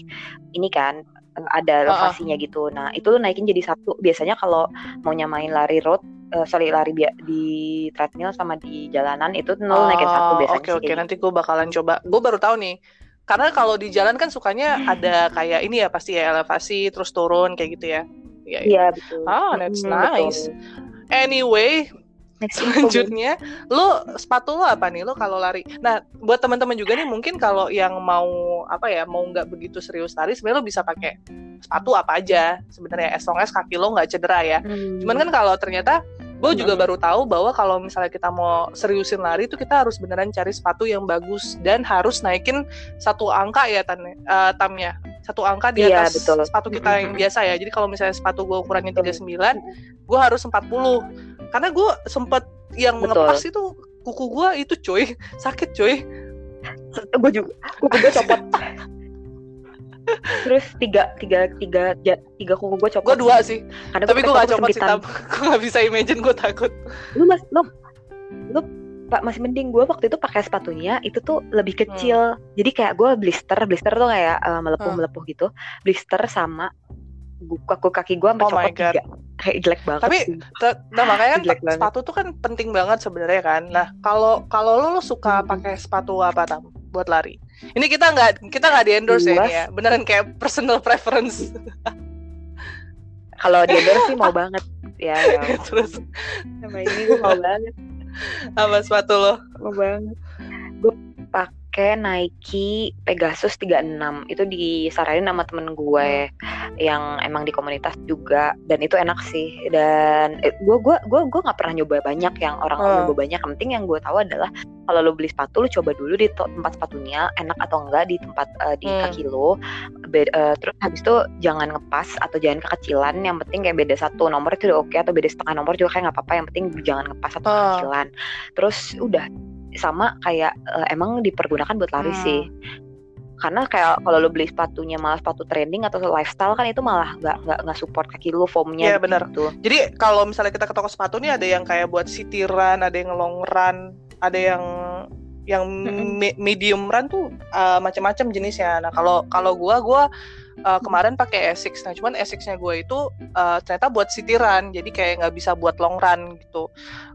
ini kan ada elevasinya uh -uh. gitu nah itu lo naikin jadi satu biasanya kalau mau nyamain lari road uh, sorry lari di treadmill sama di jalanan itu oh, naikin satu biasanya oke okay, oke okay. nanti gue bakalan coba gue baru tahu nih karena kalau di jalan kan sukanya ada kayak ini ya pasti ya elevasi terus turun kayak gitu ya Iya, ya. betul. Oh, that's hmm, nice. Betul. Anyway, selanjutnya lu sepatu lu apa nih? Lu kalau lari nah buat teman-teman juga nih mungkin kalau yang mau apa ya mau nggak begitu serius lari sebenarnya lo bisa pakai sepatu apa aja. Sebenarnya as long as kaki lo nggak cedera ya. Hmm. cuman kan kalau ternyata gue juga hmm. baru tahu bahwa kalau misalnya kita mau seriusin lari itu kita harus beneran cari sepatu yang bagus dan harus naikin satu angka ya tan uh, tamnya satu angka di iya, atas betul. sepatu kita yang biasa ya. Jadi kalau misalnya sepatu gue ukurannya 39 gue harus 40 karena gue sempet yang betul. ngepas itu kuku gue itu coy sakit coy gue juga kuku gue copot terus tiga tiga tiga tiga kuku gue copot gue dua sih. Karena tapi gue gak copot sih gue gak bisa imagine gue takut. Lu mas lu lu pak masih mending gue waktu itu pakai sepatunya itu tuh lebih kecil. Hmm. jadi kayak gue blister blister tuh kayak uh, melepuh melepuh gitu. Blister sama kaku kaki gue sampai Oh copot tiga. Kayak jelek banget Tapi nah makanya Jelek banget. sepatu tuh kan penting banget sebenarnya kan. Nah kalau kalau lo, lo suka Hmm. pakai sepatu apa tam? Buat lari? Ini kita nggak kita nggak di endorse ya ya. Beneran kayak personal preference. kalau dia sih mau banget ya, ya. Terus sama ini gue mau banget apa sepatu lo? mau banget gue pakai Nike Pegasus 36 itu disaranin sama temen gue yang emang di komunitas juga. Dan itu enak sih. Dan eh, gue gue gue gue nggak pernah nyoba banyak yang orang Hmm. nyoba banyak. Yang penting yang gue tahu adalah kalau lo beli sepatu lo coba dulu di tempat sepatunya enak atau enggak di tempat eh, di Hmm. kaki lo Be- eh, terus habis itu jangan ngepas atau jangan kekecilan. Yang penting kayak beda satu nomor itu udah oke atau beda setengah nomor juga kayak nggak apa-apa. Yang penting jangan ngepas atau Oh. kekecilan. Terus udah sama kayak eh, emang dipergunakan buat lari Hmm. sih karena kayak kalau lo beli sepatunya malah sepatu trending atau lifestyle kan itu malah nggak nggak nggak support kaki lo foamnya Iya, benar. gitu Jadi kalau misalnya kita ke toko sepatu nih ada yang kayak buat city run, ada yang long run, ada yang yang me- medium run tuh uh, macam-macam jenisnya. Nah kalau kalau gua gua uh, kemarin pakai Essex. Nah cuman Essex-nya gua itu uh, ternyata buat city run, jadi kayak nggak bisa buat long run gitu.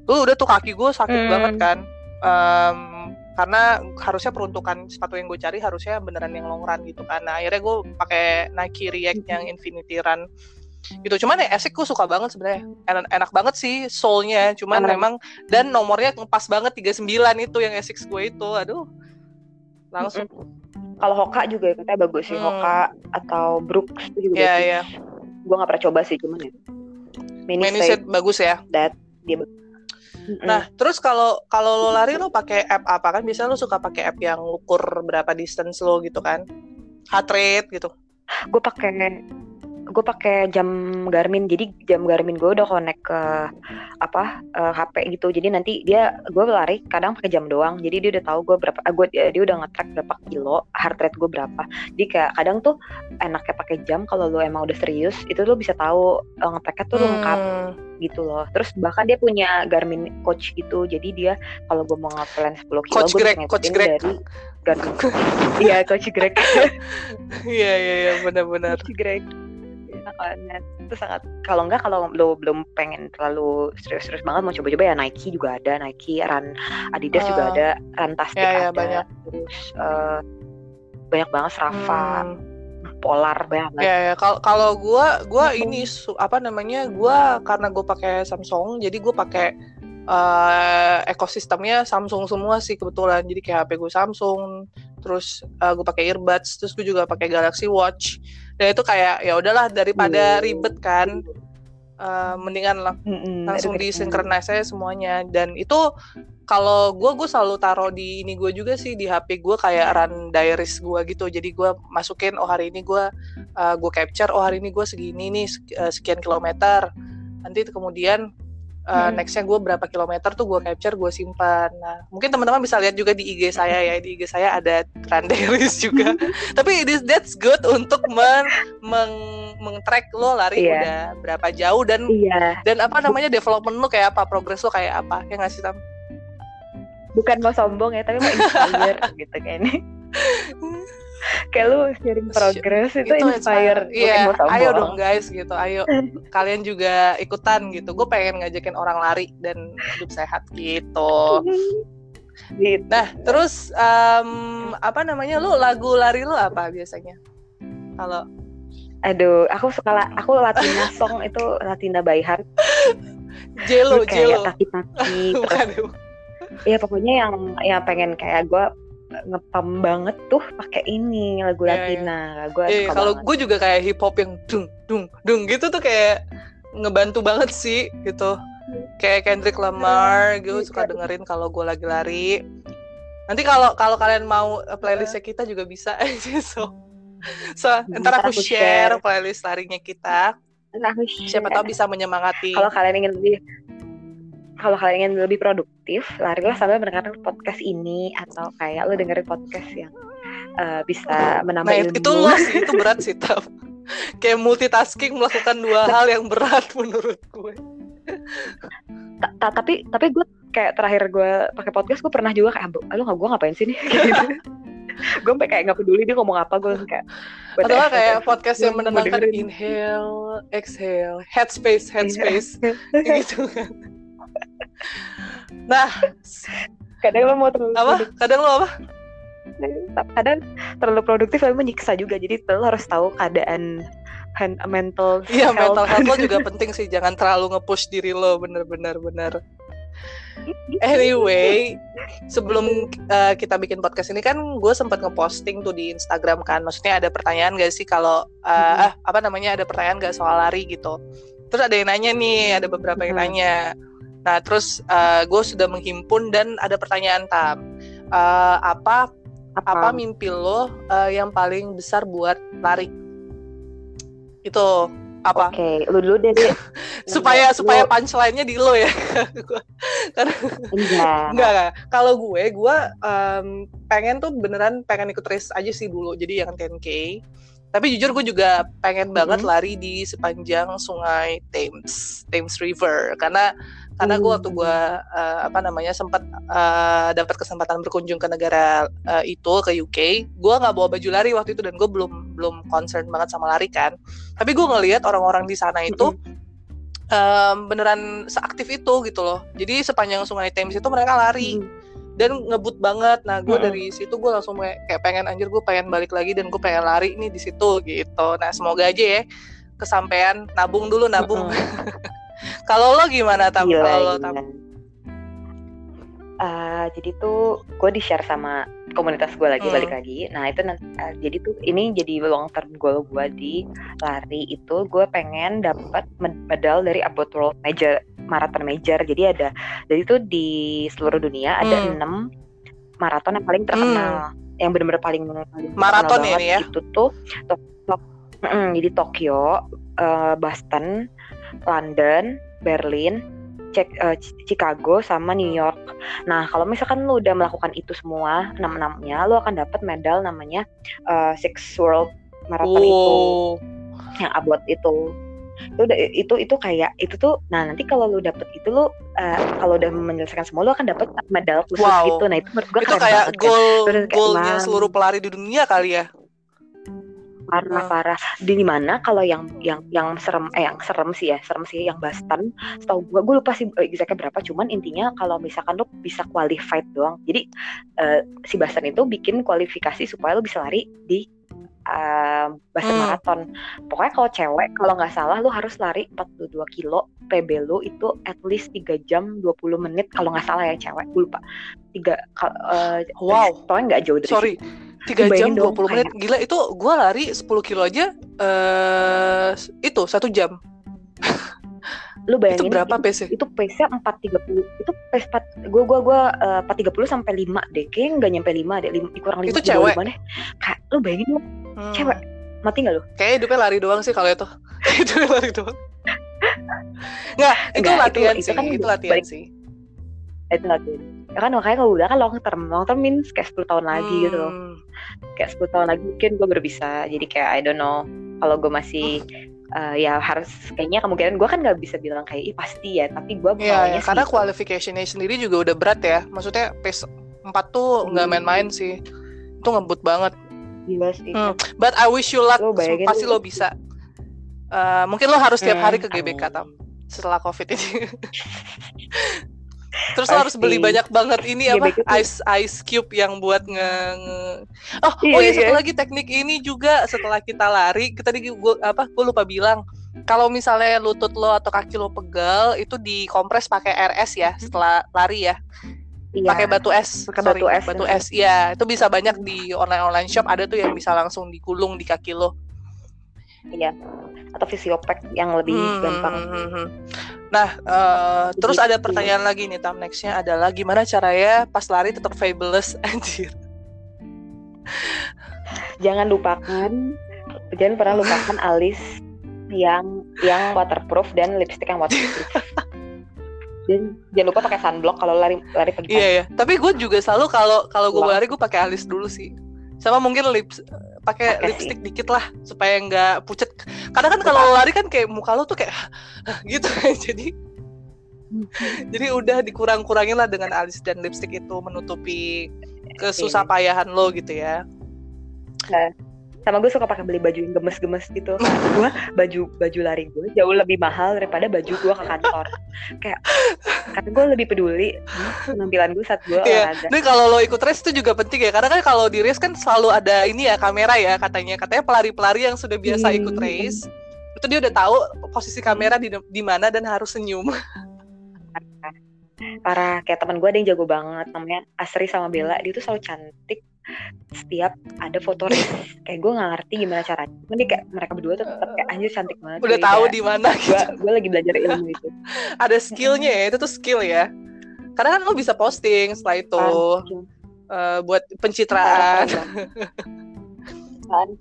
Lu udah tuh kaki gue sakit Hmm. banget kan. Um, karena harusnya peruntukan sepatu yang gue cari harusnya beneran yang long run gitu kan. Nah akhirnya gue pakai Nike React yang Infinity Run gitu. Cuman ya Essex gue suka banget sebenarnya. Enak, enak banget sih soulnya. Cuman Enak. memang dan nomornya ngepas banget 39 itu yang Essex gue itu. Aduh. Langsung. Kalau Hoka juga ya, katanya bagus sih Hmm. Hoka atau Brooks itu juga bagus. ya gue nggak pernah coba sih cuman ya. Mini, mini bagus ya. That dia bagus. Nah terus kalau kalau lo lari lo pakai app apa? Kan biasanya lo suka pakai app yang ukur berapa distance lo gitu kan? Heart rate gitu. Gue pakai gue pakai jam Garmin. Jadi jam Garmin gue udah connect ke apa eh, HP gitu. Jadi nanti dia gue lari kadang pakai jam doang. Jadi dia udah tahu gue berapa ah, gue dia udah nge-track berapa kilo heart rate gue berapa. Jadi kayak kadang tuh enaknya pakai jam kalau lo emang udah serius itu lo bisa tahu eh, nge-tracknya tuh lengkap Hmm, gitu loh. Terus bahkan dia punya Garmin coach gitu. Jadi dia kalau gue mau nge-plan 10 kilo Coach gue Greg, Coach Greg. dari Garmin. Iya coach Greg. Iya iya iya benar-benar. Coach Greg Banget. itu sangat kalau enggak kalau lo belum pengen terlalu serius-serius banget mau coba-coba ya Nike juga ada Nike Run Adidas juga Ah. ada Runtastic Ya, ya, ada banyak. terus eh, banyak banget Strava Hmm. Polar banyak banget Ya, ya. kalau kalau gua gua Hmm. ini apa namanya? Gua karena gue pakai Samsung, jadi gue pakai eh, ekosistemnya Samsung semua sih kebetulan. Jadi kayak HP gue Samsung, terus gue pakai earbuds, terus gue juga pakai Galaxy Watch. Dan itu kayak ya udahlah daripada Hmm. ribet kan, eh, mendingan lang- Mm-mm, langsung disinkronize aja semuanya. Dan itu kalau gue gue selalu taruh di ini gue juga sih di HP gue kayak run diaries gue gitu. Jadi gue masukin oh hari ini gue uh, gue capture oh hari ini gue segini nih uh, sekian kilometer. Nanti kemudian uh, Hmm. nextnya gue berapa kilometer tuh gue capture gue simpan. Nah mungkin teman-teman bisa lihat juga di IG saya ya di IG saya ada run diaries juga. Tapi it is, that's good untuk men, meng, meng-track lo lari Iya. udah berapa jauh dan iya dan apa namanya development lu kayak apa progress lu kayak apa ya nggak sih tam bukan mau sombong ya tapi mau inspire gitu kayaknya kayak lu sharing progress itu, inspire, bukan iya sombong. ayo dong guys gitu ayo kalian juga ikutan gitu gue pengen ngajakin orang lari dan hidup sehat gitu Gitu. nah terus em, apa namanya lu lagu lari lu apa biasanya kalau Aduh, aku suka la- aku Latina song itu Latina by heart. Jelo kayak Jelo taki-taki terus bukan ya? ya pokoknya yang yang pengen kayak gue ngepam banget tuh pakai ini lagu Iya, Latina. Gue Eh, suka kalau gue juga kayak hip hop yang dung dung dung gitu tuh kayak ngebantu banget sih gitu. Kayak Kendrick Lamar, gue suka dengerin kalau gue lagi lari. Nanti kalau kalau kalian mau eh, playlistnya kita juga bisa aja so. So, ntar aku share playlist larinya kita. Nah, Siapa tahu bisa menyemangati. kalau kalian ingin lebih kalau kalian ingin lebih produktif, larilah sambil mendengarkan podcast ini atau kayak lo dengerin podcast yang eh, bisa menambah Nah, ilmu. itu lo sih, itu berat sih, Tam. Kayak multitasking melakukan dua hal yang berat menurut gue. Ta- ta- tapi tapi gue kayak terakhir gue pakai podcast gue pernah juga kayak "Aduh, lu nggak gue ngapain sih nih Kayak gitu. gue sampai kayak nggak peduli dia ngomong apa gue kayak atau kayak podcast yang menenangkan inhale exhale headspace headspace gitu kan nah kadang lo mau terlalu apa? produktif. kadang lo apa? Kadang terlalu produktif tapi menyiksa juga. Jadi lo harus tahu keadaan mental iya mental health lo juga penting sih. Jangan terlalu nge-push diri lo. Bener-bener bener anyway sebelum uh, kita bikin podcast ini kan gue sempat ngeposting tuh di Instagram kan. Maksudnya ada pertanyaan gak sih kalau uh, apa namanya ada pertanyaan gak soal lari gitu. Terus ada yang nanya nih ada beberapa yang nanya Nah, terus uh, gue sudah menghimpun dan ada pertanyaan tam, uh, apa, apa apa mimpi lo uh, yang paling besar buat lari? Itu apa? Oke, okay. lu dulu deh. supaya lu, supaya punchline-nya di lo ya. Karena enggak. enggak, Kalau gue, gue um, pengen tuh beneran pengen ikut race aja sih dulu. Jadi yang 10K. Tapi jujur gue juga pengen banget mm -hmm. lari di sepanjang sungai Thames, Thames River. Karena karena gue waktu gue uh, apa namanya sempat uh, dapat kesempatan berkunjung ke negara uh, itu ke UK gue nggak bawa baju lari waktu itu dan gue belum belum concern banget sama lari kan. Tapi gue ngelihat orang-orang di sana itu um, beneran seaktif itu gitu loh. Jadi sepanjang sungai Thames itu mereka lari dan ngebut banget nah gue dari situ gue langsung kayak pengen anjir gue pengen balik lagi dan gue pengen lari nih di situ gitu nah semoga aja ya kesampaian nabung dulu nabung Kalau lo gimana tam? Kalau lo tam? Uh, jadi tuh gue di share sama komunitas gue lagi hmm. balik lagi. Nah itu uh, jadi tuh ini jadi long term goal gue di lari itu gue pengen dapat medal dari Abot World Major Marathon Major. Jadi ada jadi tuh di seluruh dunia ada hmm. enam maraton yang paling terkenal, hmm. yang benar-benar paling, paling maraton ini ya. Itu tuh to, to, mm, jadi Tokyo, uh, Boston, London, Berlin, Cek, uh, Chicago sama New York. Nah, kalau misalkan lu udah melakukan itu semua enam-enamnya, lu akan dapat medal namanya uh, Six World Marathon oh. itu, yang abot itu. Itu itu itu kayak itu tuh. Nah, nanti kalau lu dapet itu lu uh, kalau udah menyelesaikan semua, lu akan dapat medal khusus wow. gitu. Nah, itu menurut gue itu kayak kan. goal kan. goalnya seluruh pelari di dunia kali ya parah parah di mana kalau yang yang yang serem eh yang serem sih ya serem sih yang Boston setahu gue gue lupa sih eh, exactnya berapa cuman intinya kalau misalkan lo bisa qualified doang jadi uh, si Boston itu bikin kualifikasi supaya lo bisa lari di uh, Boston hmm. Marathon pokoknya kalau cewek kalau nggak salah lo harus lari 42 kilo. PB lo itu at least 3 jam 20 menit kalau nggak salah ya cewek. Gue lupa. Tiga uh, wow. pokoknya nggak jauh dari sorry. tiga jam dua puluh menit gila itu gue lari 10 kilo aja uh, itu satu jam lu bayangin itu berapa pace itu nya empat tiga puluh itu empat gue gue gue eh, empat tiga puluh sampai lima deh. Kayak nggak nyampe lima deh lima kurang lima itu cewek? deh. Kayak lu bayangin lu hmm. cewek. Mati nggak lu? Kayak hidupnya lari doang sih kalau itu. Hidupnya lari doang. Nggak itu Nggak, latihan itu, sih itu, kan itu latihan balik, sih. Itu latihan. Ya kan makanya kalau udah kan long term long term means kayak 10 tahun lagi hmm. gitu loh. Hmm. kayak 10 tahun lagi mungkin gue baru bisa jadi kayak I don't know kalau gue masih uh, ya harus kayaknya kemungkinan gue kan nggak bisa bilang kayak Ih, pasti ya tapi gue ya, ya, karena qualificationnya sendiri juga udah berat ya maksudnya pace 4 tuh nggak hmm. main-main sih itu ngebut banget Gila sih. Hmm. But I wish you luck. Lo pasti lo bisa. Uh, mungkin lo harus tiap hari ke hmm, GBK tam setelah COVID ini. Terus lo harus beli banyak banget ini apa? ice ice cube yang buat nge, oh iya, oh iya. satu iya. lagi teknik ini juga setelah kita lari kita di gua apa gue lupa bilang. Kalau misalnya lutut lo atau kaki lo pegal itu dikompres pakai RS ya setelah lari ya. Iya. pakai batu es pakai batu es batu es. Iya itu bisa banyak di online online shop. Ada tuh yang bisa langsung dikulung di kaki lo iya atau fisiopack yang lebih hmm, gampang hmm, hmm, hmm. Nah, uh, terus ada pertanyaan lagi nih, tam nextnya adalah gimana caranya pas lari tetap fabulous, anjir. Jangan lupakan, jangan pernah lupakan alis yang yang waterproof dan lipstick yang waterproof. dan jangan lupa pakai sunblock kalau lari lari pagi. Iya ya. Tapi gue juga selalu kalau kalau gue lari gue pakai alis dulu sih. Sama mungkin lips pakai lipstick sih. dikit lah supaya nggak pucet. Karena kan kalau lari kan kayak muka lo tuh kayak gitu jadi jadi udah dikurang-kurangin lah dengan alis dan lipstick itu menutupi kesusah payahan lo gitu ya. Nah, sama gue suka pakai beli baju yang gemes-gemes gitu gue baju baju lari gue jauh lebih mahal daripada baju gue ke kantor kayak karena gue lebih peduli penampilan gue saat gue yeah. olahraga. Ini kalau lo ikut race itu juga penting ya karena kan kalau di race kan selalu ada ini ya kamera ya katanya katanya pelari-pelari yang sudah biasa hmm. ikut race itu dia udah tahu posisi kamera di di mana dan harus senyum. Parah kayak teman gue ada yang jago banget namanya Asri sama Bella dia tuh selalu cantik setiap ada foto race kayak gue nggak ngerti gimana caranya. Cuman dia kayak mereka berdua tuh tetap kayak anjir cantik banget udah tahu di mana gue gue lagi belajar ilmu itu. Ada skillnya ya itu tuh skill ya. Karena kan lo bisa posting setelah itu uh, buat pencitraan.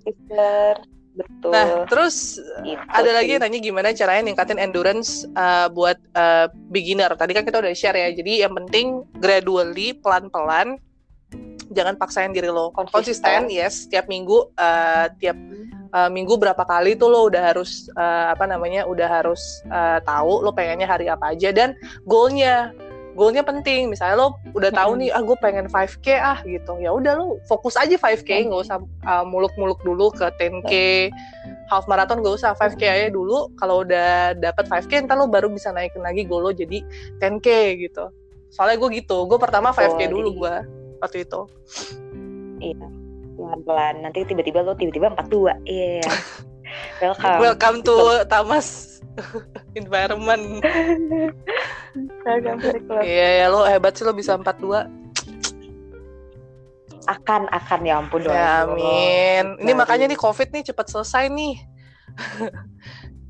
Sister betul. Nah terus itu ada sih. lagi yang nanya gimana caranya ningkatin endurance uh, buat uh, beginner. Tadi kan kita udah share ya jadi yang penting gradually pelan-pelan jangan paksain diri lo. Konsisten, konsisten yes. Tiap minggu uh, tiap uh, minggu berapa kali tuh lo udah harus uh, apa namanya udah harus uh, tahu lo pengennya hari apa aja. Dan goalnya goalnya penting. Misalnya lo udah tahu nih ah gue pengen 5k ah gitu. Ya udah lo fokus aja 5k nggak usah uh, muluk-muluk dulu ke 10k half marathon gak usah. 5k aja dulu. Kalau udah dapat 5k ntar lo baru bisa naikin lagi goal lo jadi 10k gitu. Soalnya gue gitu. Gue pertama 5k dulu gue waktu itu. Iya pelan-pelan. Nanti tiba-tiba lo tiba-tiba 42 iya. Yeah. welcome welcome to Tamas environment iya ya lo hebat sih lo bisa 42 akan akan. Ya ampun doain ya, amin. Ini makanya nih covid nih cepat selesai nih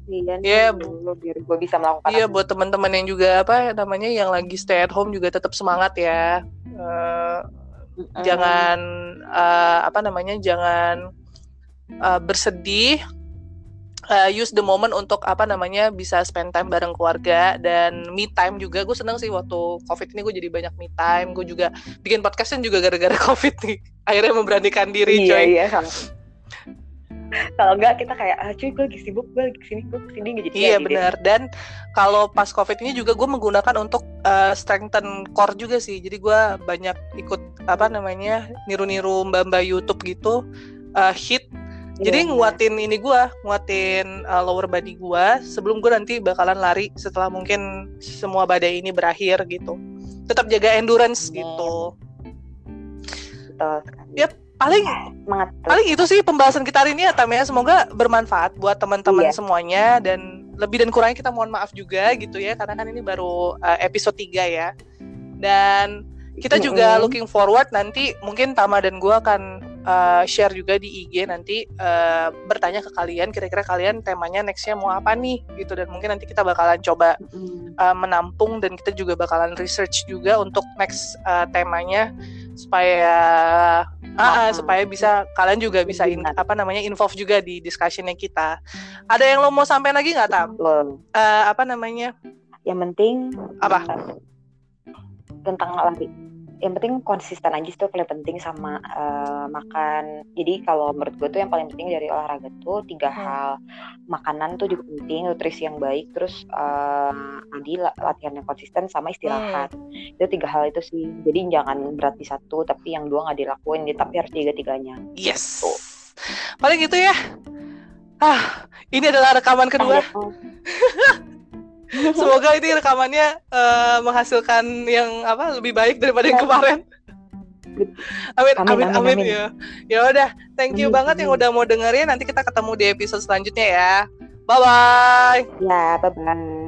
Iya, yeah, biar gue bisa melakukan. Iya, buat teman-teman yang juga apa namanya yang lagi stay at home juga tetap semangat ya. Uh, uh. jangan uh, apa namanya jangan uh, bersedih. Uh, use the moment untuk apa namanya bisa spend time bareng keluarga dan me time juga. Gue seneng sih waktu covid ini gue jadi banyak me time. Gue juga bikin podcastan juga gara-gara covid nih. Akhirnya memberanikan diri iya, coy. iya, kalau enggak kita kayak ah, cuy gue lagi sibuk gue lagi ke sini gue ke sini nggak jadi iya benar dan kalau pas covid ini juga gue menggunakan untuk uh, strengthen core juga sih. Jadi gue banyak ikut apa namanya niru-niru mbak-mbak YouTube gitu uh, hit. Iya, jadi nguatin ini gue nguatin uh, lower body gue sebelum gue nanti bakalan lari setelah mungkin semua badai ini berakhir gitu. Tetap jaga endurance yeah. gitu. betul yep paling Semangat. paling itu sih pembahasan kita hari ini ya Tam ya semoga bermanfaat buat teman-teman iya. semuanya dan lebih dan kurangnya kita mohon maaf juga gitu ya karena kan ini baru uh, episode 3 ya dan kita juga mm -hmm. looking forward nanti mungkin Tama dan gue akan uh, share juga di IG nanti uh, bertanya ke kalian kira-kira kalian temanya nextnya mau apa nih gitu dan mungkin nanti kita bakalan coba uh, menampung dan kita juga bakalan research juga untuk next uh, temanya supaya uh, uh, supaya bisa kalian juga bisa in, apa namanya involve juga di discussionnya kita. Ada yang lo mau sampaikan lagi nggak tam? Uh, apa namanya? Yang penting apa? Tentang lari yang penting konsisten aja itu paling penting sama uh, makan. Jadi kalau menurut gue tuh yang paling penting dari olahraga tuh tiga hmm. hal. Makanan tuh juga penting nutrisi yang baik terus uh, tadi latihan yang konsisten sama istirahat. Hmm. itu tiga hal itu sih. Jadi jangan berat di satu tapi yang dua nggak dilakuin. Tapi harus tiga tiganya. Yes. Tuh. paling gitu ya. Ah ini adalah rekaman kedua Semoga ini rekamannya uh, menghasilkan yang apa lebih baik daripada yang kemarin. Amin, amin, amin, amin, amin. ya. Ya udah, thank you amin, banget amin. yang udah mau dengerin. Nanti kita ketemu di episode selanjutnya ya. Bye bye. Ya, bye bye.